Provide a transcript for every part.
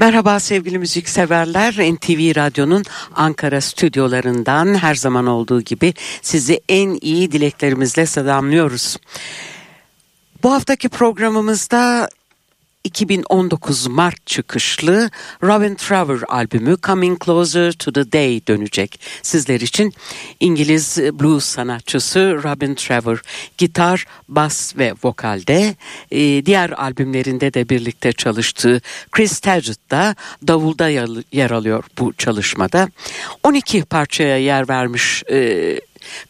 Merhaba sevgili müzikseverler. NTV Radyo'nun Ankara stüdyolarından her zaman olduğu gibi sizi en iyi dileklerimizle selamlıyoruz. Bu haftaki programımızda 2019 Mart çıkışlı Robin Trower albümü Coming Closer to the Day dönecek. Sizler için İngiliz blues sanatçısı Robin Trower gitar, bas ve vokalde e, diğer albümlerinde de birlikte çalıştığı Chris Taggett da davulda yer alıyor bu çalışmada. 12 parçaya yer vermiş e,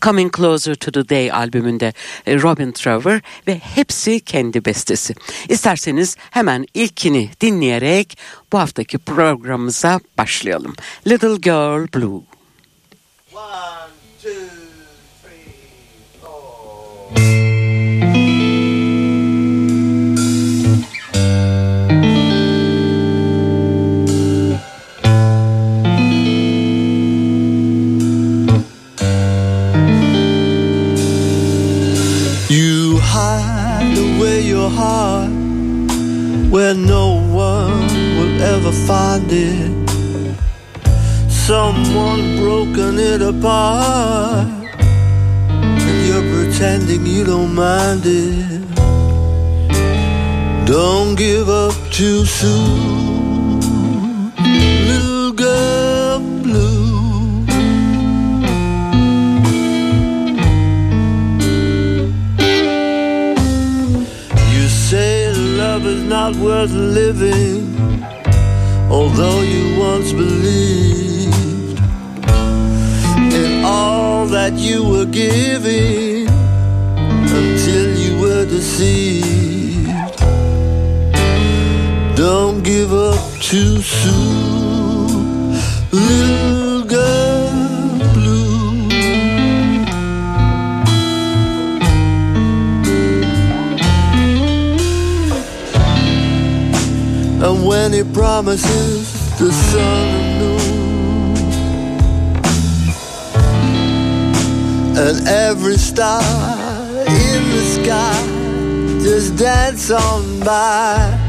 Coming Closer to the Day albümünde e, Robin Trower ve hepsi kendi bestesi. İsterseniz hemen ilkini dinleyerek bu haftaki programımıza başlayalım. Little Girl Blue. One, will ever find it. Someone broken it apart, and you're pretending you don't mind it. Don't give up too soon, little girl blue. You say love is not worth living, although you once believed in all that you were giving until you were deceived. Don't give up too soon, And promises the sun and moon. And every star in the sky Just dance on by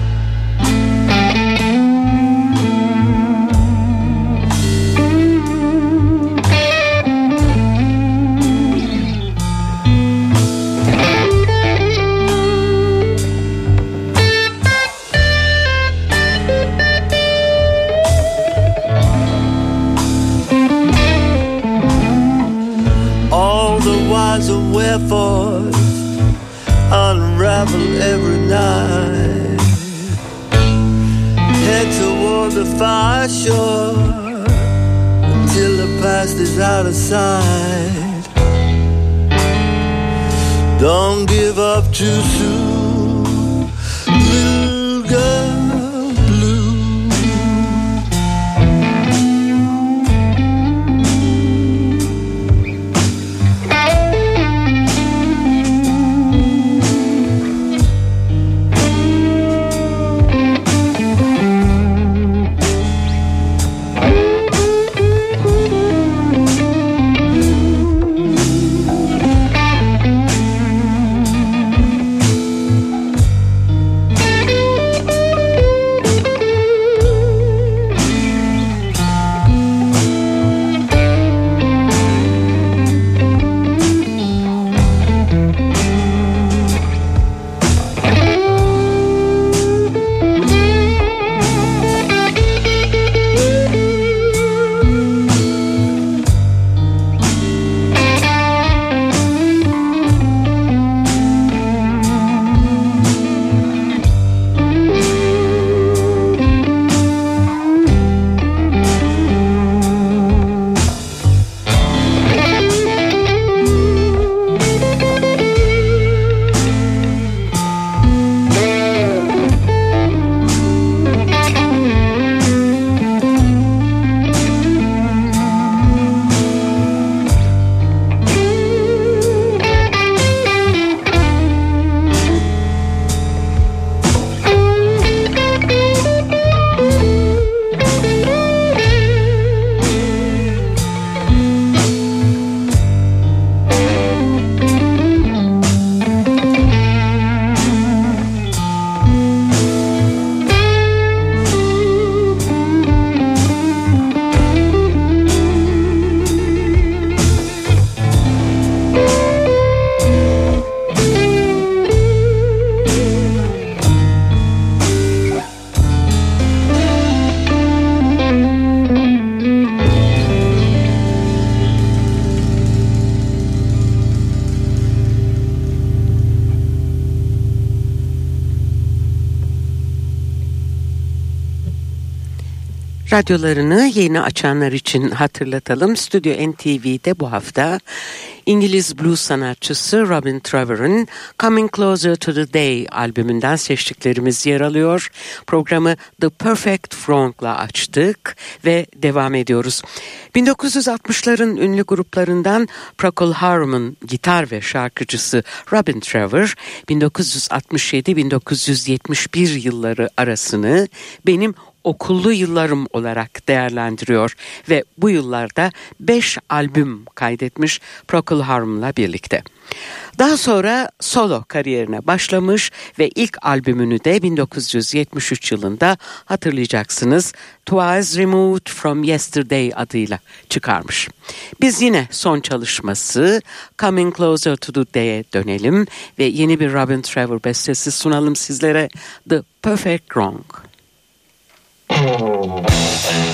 Radyolarını yeni açanlar için hatırlatalım. Stüdyo NTV'de bu hafta İngiliz blues sanatçısı Robin Trevor'ın Coming Closer to the Day albümünden seçtiklerimiz yer alıyor. Programı The Perfect Frog'la açtık ve devam ediyoruz. 1960'ların ünlü gruplarından Procol Harum'un gitar ve şarkıcısı Robin Trevor 1967-1971 yılları arasını benim okullu yıllarım olarak değerlendiriyor ve bu yıllarda 5 albüm kaydetmiş Procol Harum'la birlikte. Daha sonra solo kariyerine başlamış ve ilk albümünü de 1973 yılında hatırlayacaksınız Twice Removed From Yesterday adıyla çıkarmış. Biz yine son çalışması Coming Closer to the Day'e dönelim ve yeni bir Robin Trevor bestesi sunalım sizlere The Perfect Wrong. Oh.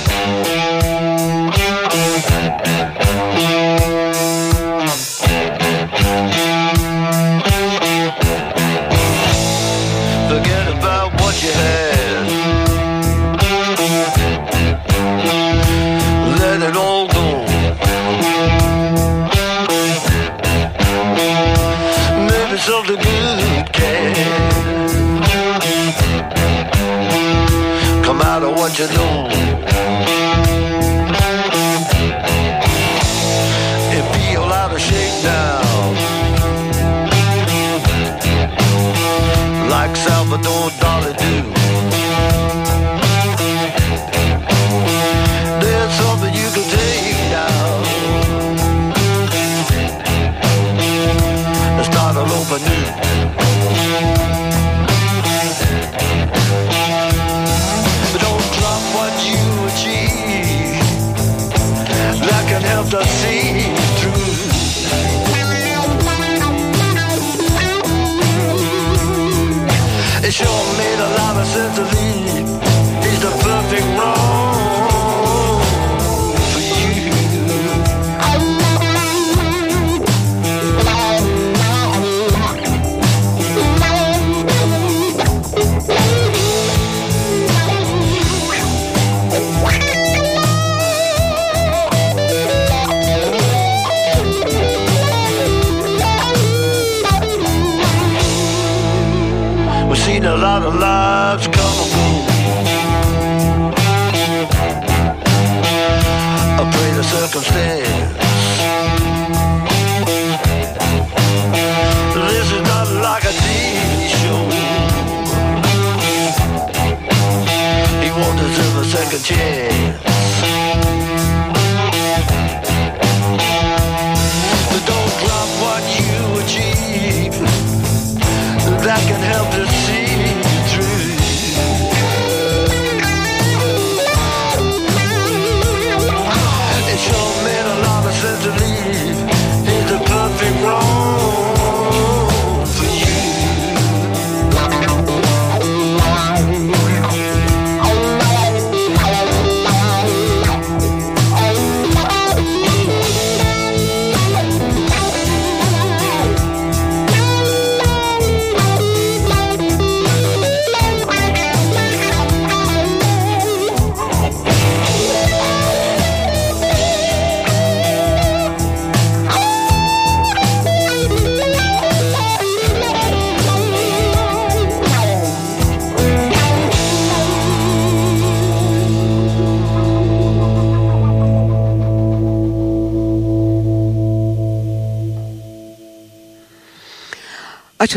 Pray the circumstance. This is not like a TV show. He won't deserve a second chance.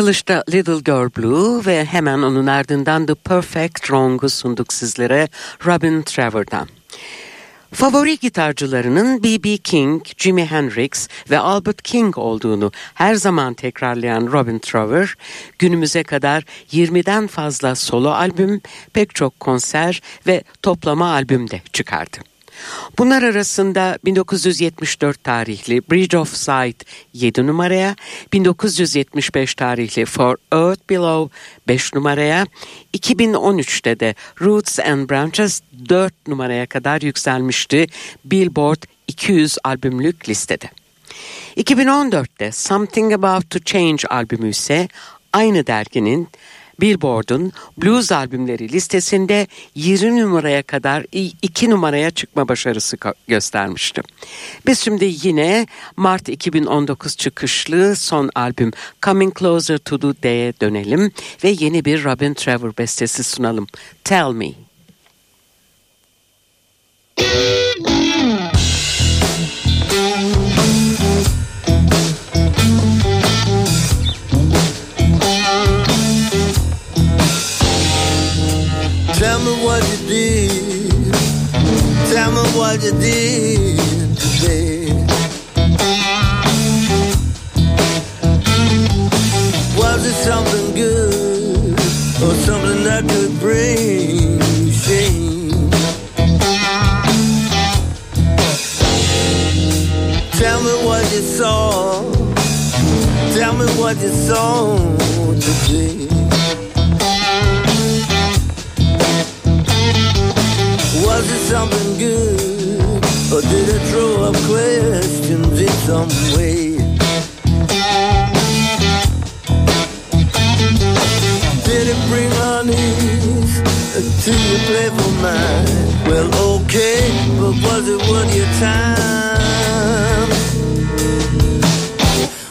Açılışta Little Girl Blue ve hemen onun ardından The Perfect Wrong'u sunduk sizlere Robin Trevor'dan. Favori gitarcılarının B.B. King, Jimi Hendrix ve Albert King olduğunu her zaman tekrarlayan Robin Trevor, günümüze kadar 20'den fazla solo albüm, pek çok konser ve toplama albüm de çıkardı. Bunlar arasında 1974 tarihli Bridge of Sight 7 numaraya, 1975 tarihli For Earth Below 5 numaraya, 2013'te de Roots and Branches 4 numaraya kadar yükselmişti Billboard 200 albümlük listede. 2014'te Something About to Change albümü ise aynı derginin Billboard'un blues albümleri listesinde 20 numaraya kadar 2 numaraya çıkma başarısı göstermişti. Biz şimdi yine Mart 2019 çıkışlı son albüm Coming Closer to the Day'e dönelim ve yeni bir Robin Trevor bestesi sunalım. Tell Me. What you did today. Was it something good or something that could bring shame? Tell me what you saw. Tell me what you saw today. Was it something good? Or did it throw up questions in some way? Did it bring unease to your playful mind? Well, okay, but was it worth your time?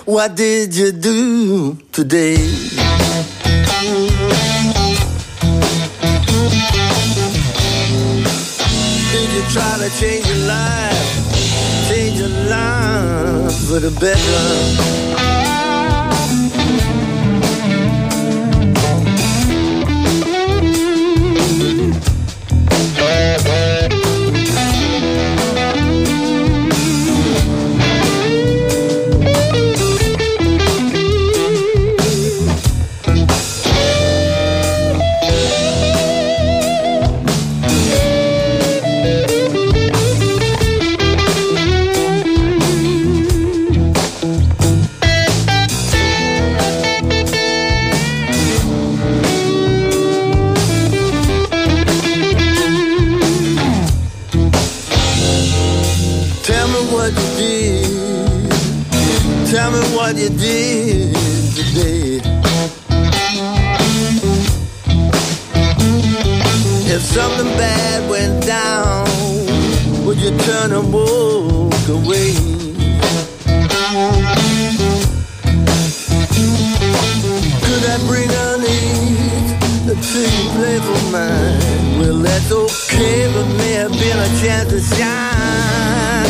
What did you do today? Try to change your life? Change your life for the better? To your mind? Well, that's okay, but may have been a chance to shine.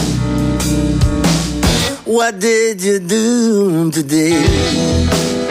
What did you do today?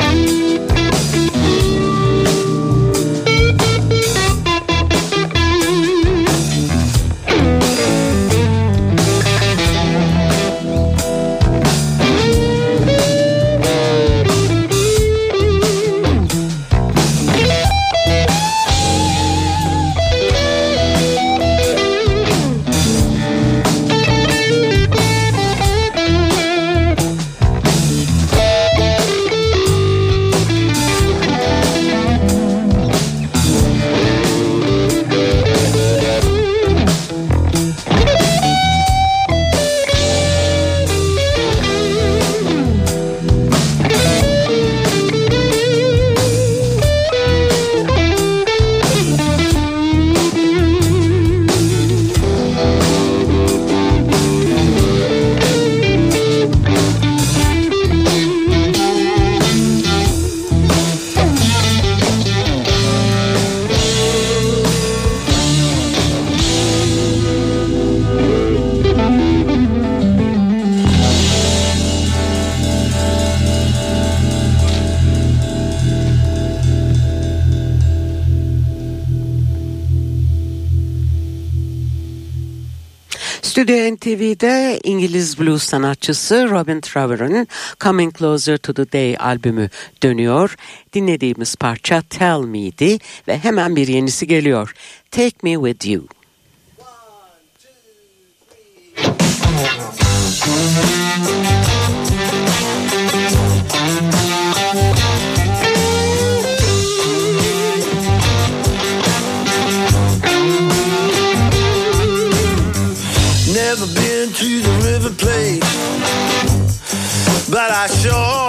İngiliz blues sanatçısı Robin Trevor'ın Coming Closer to the Day albümü dönüyor. Dinlediğimiz parça Tell Me'di ve hemen bir yenisi geliyor. Take Me With You. Never I sure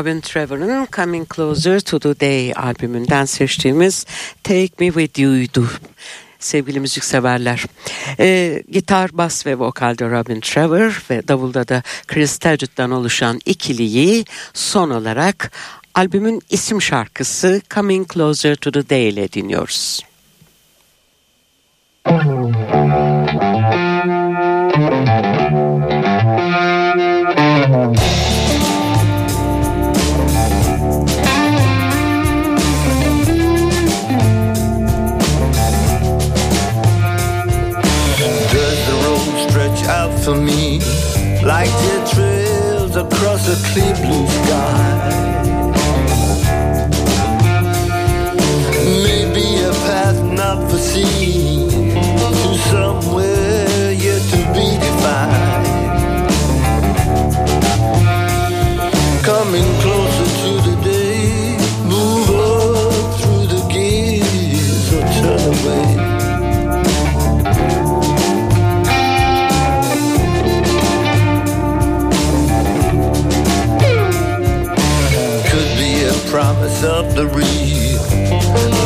Robin Trevor'ın Coming Closer to the Day albümünden seçtiğimiz Take Me With You'ydu sevgili müzikseverler. E, gitar, bas ve vokalde Robin Trevor ve davulda da Chris Tedgett'dan oluşan ikiliyi son olarak albümün isim şarkısı Coming Closer to the Day ile dinliyoruz. Thank you. like jet trails across a clear blue sky. Maybe a path not foreseen. up the reef.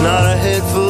Not a head for.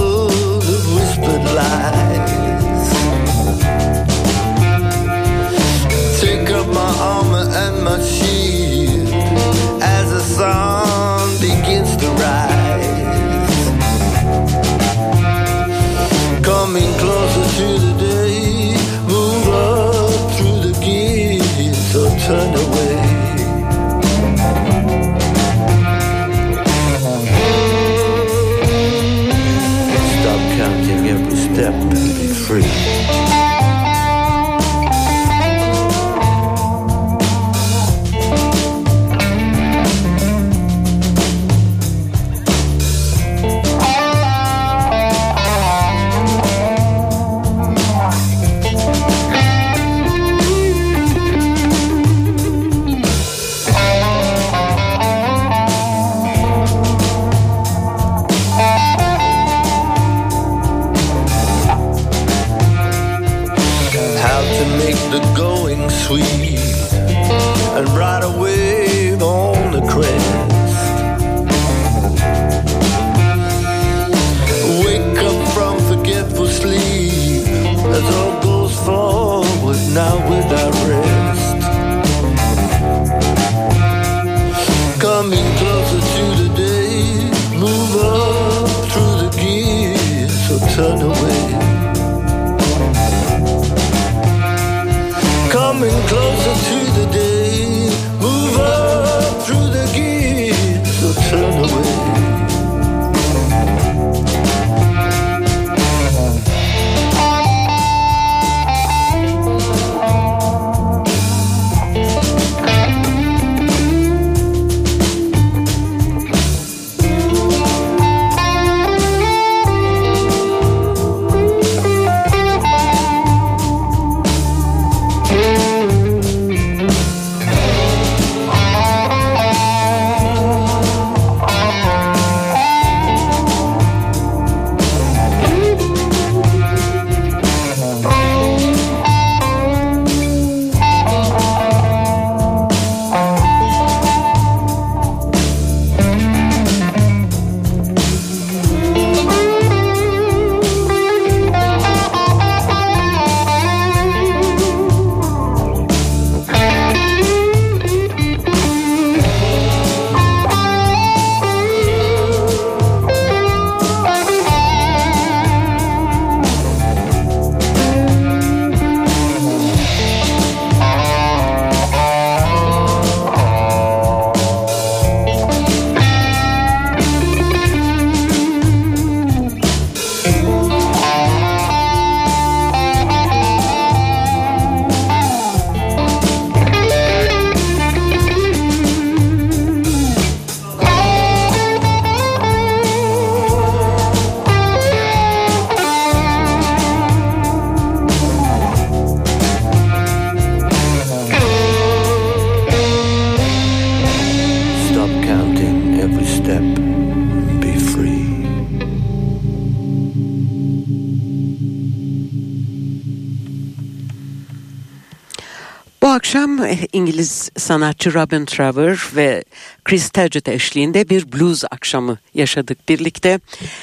Akşam eh, İngiliz sanatçı Robin Trower ve Chris Target eşliğinde bir blues akşamı yaşadık birlikte.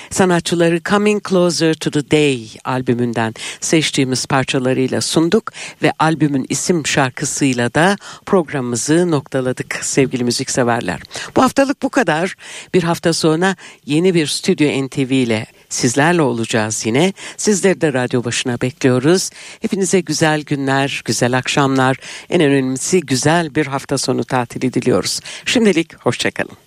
Sanatçıları Coming Closer to the Day albümünden seçtiğimiz parçalarıyla sunduk ve albümün isim şarkısıyla da programımızı noktaladık sevgili müzikseverler. Bu haftalık bu kadar. Bir hafta sonra yeni bir Stüdyo NTV ile sizlerle olacağız yine. Sizleri de radyo başına bekliyoruz. Hepinize güzel günler, güzel akşamlar. En önemlisi güzel bir hafta sonu tatili diliyoruz. Şimdilik hoşçakalın.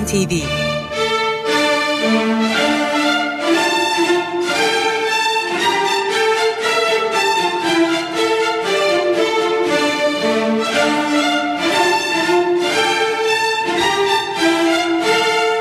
NTV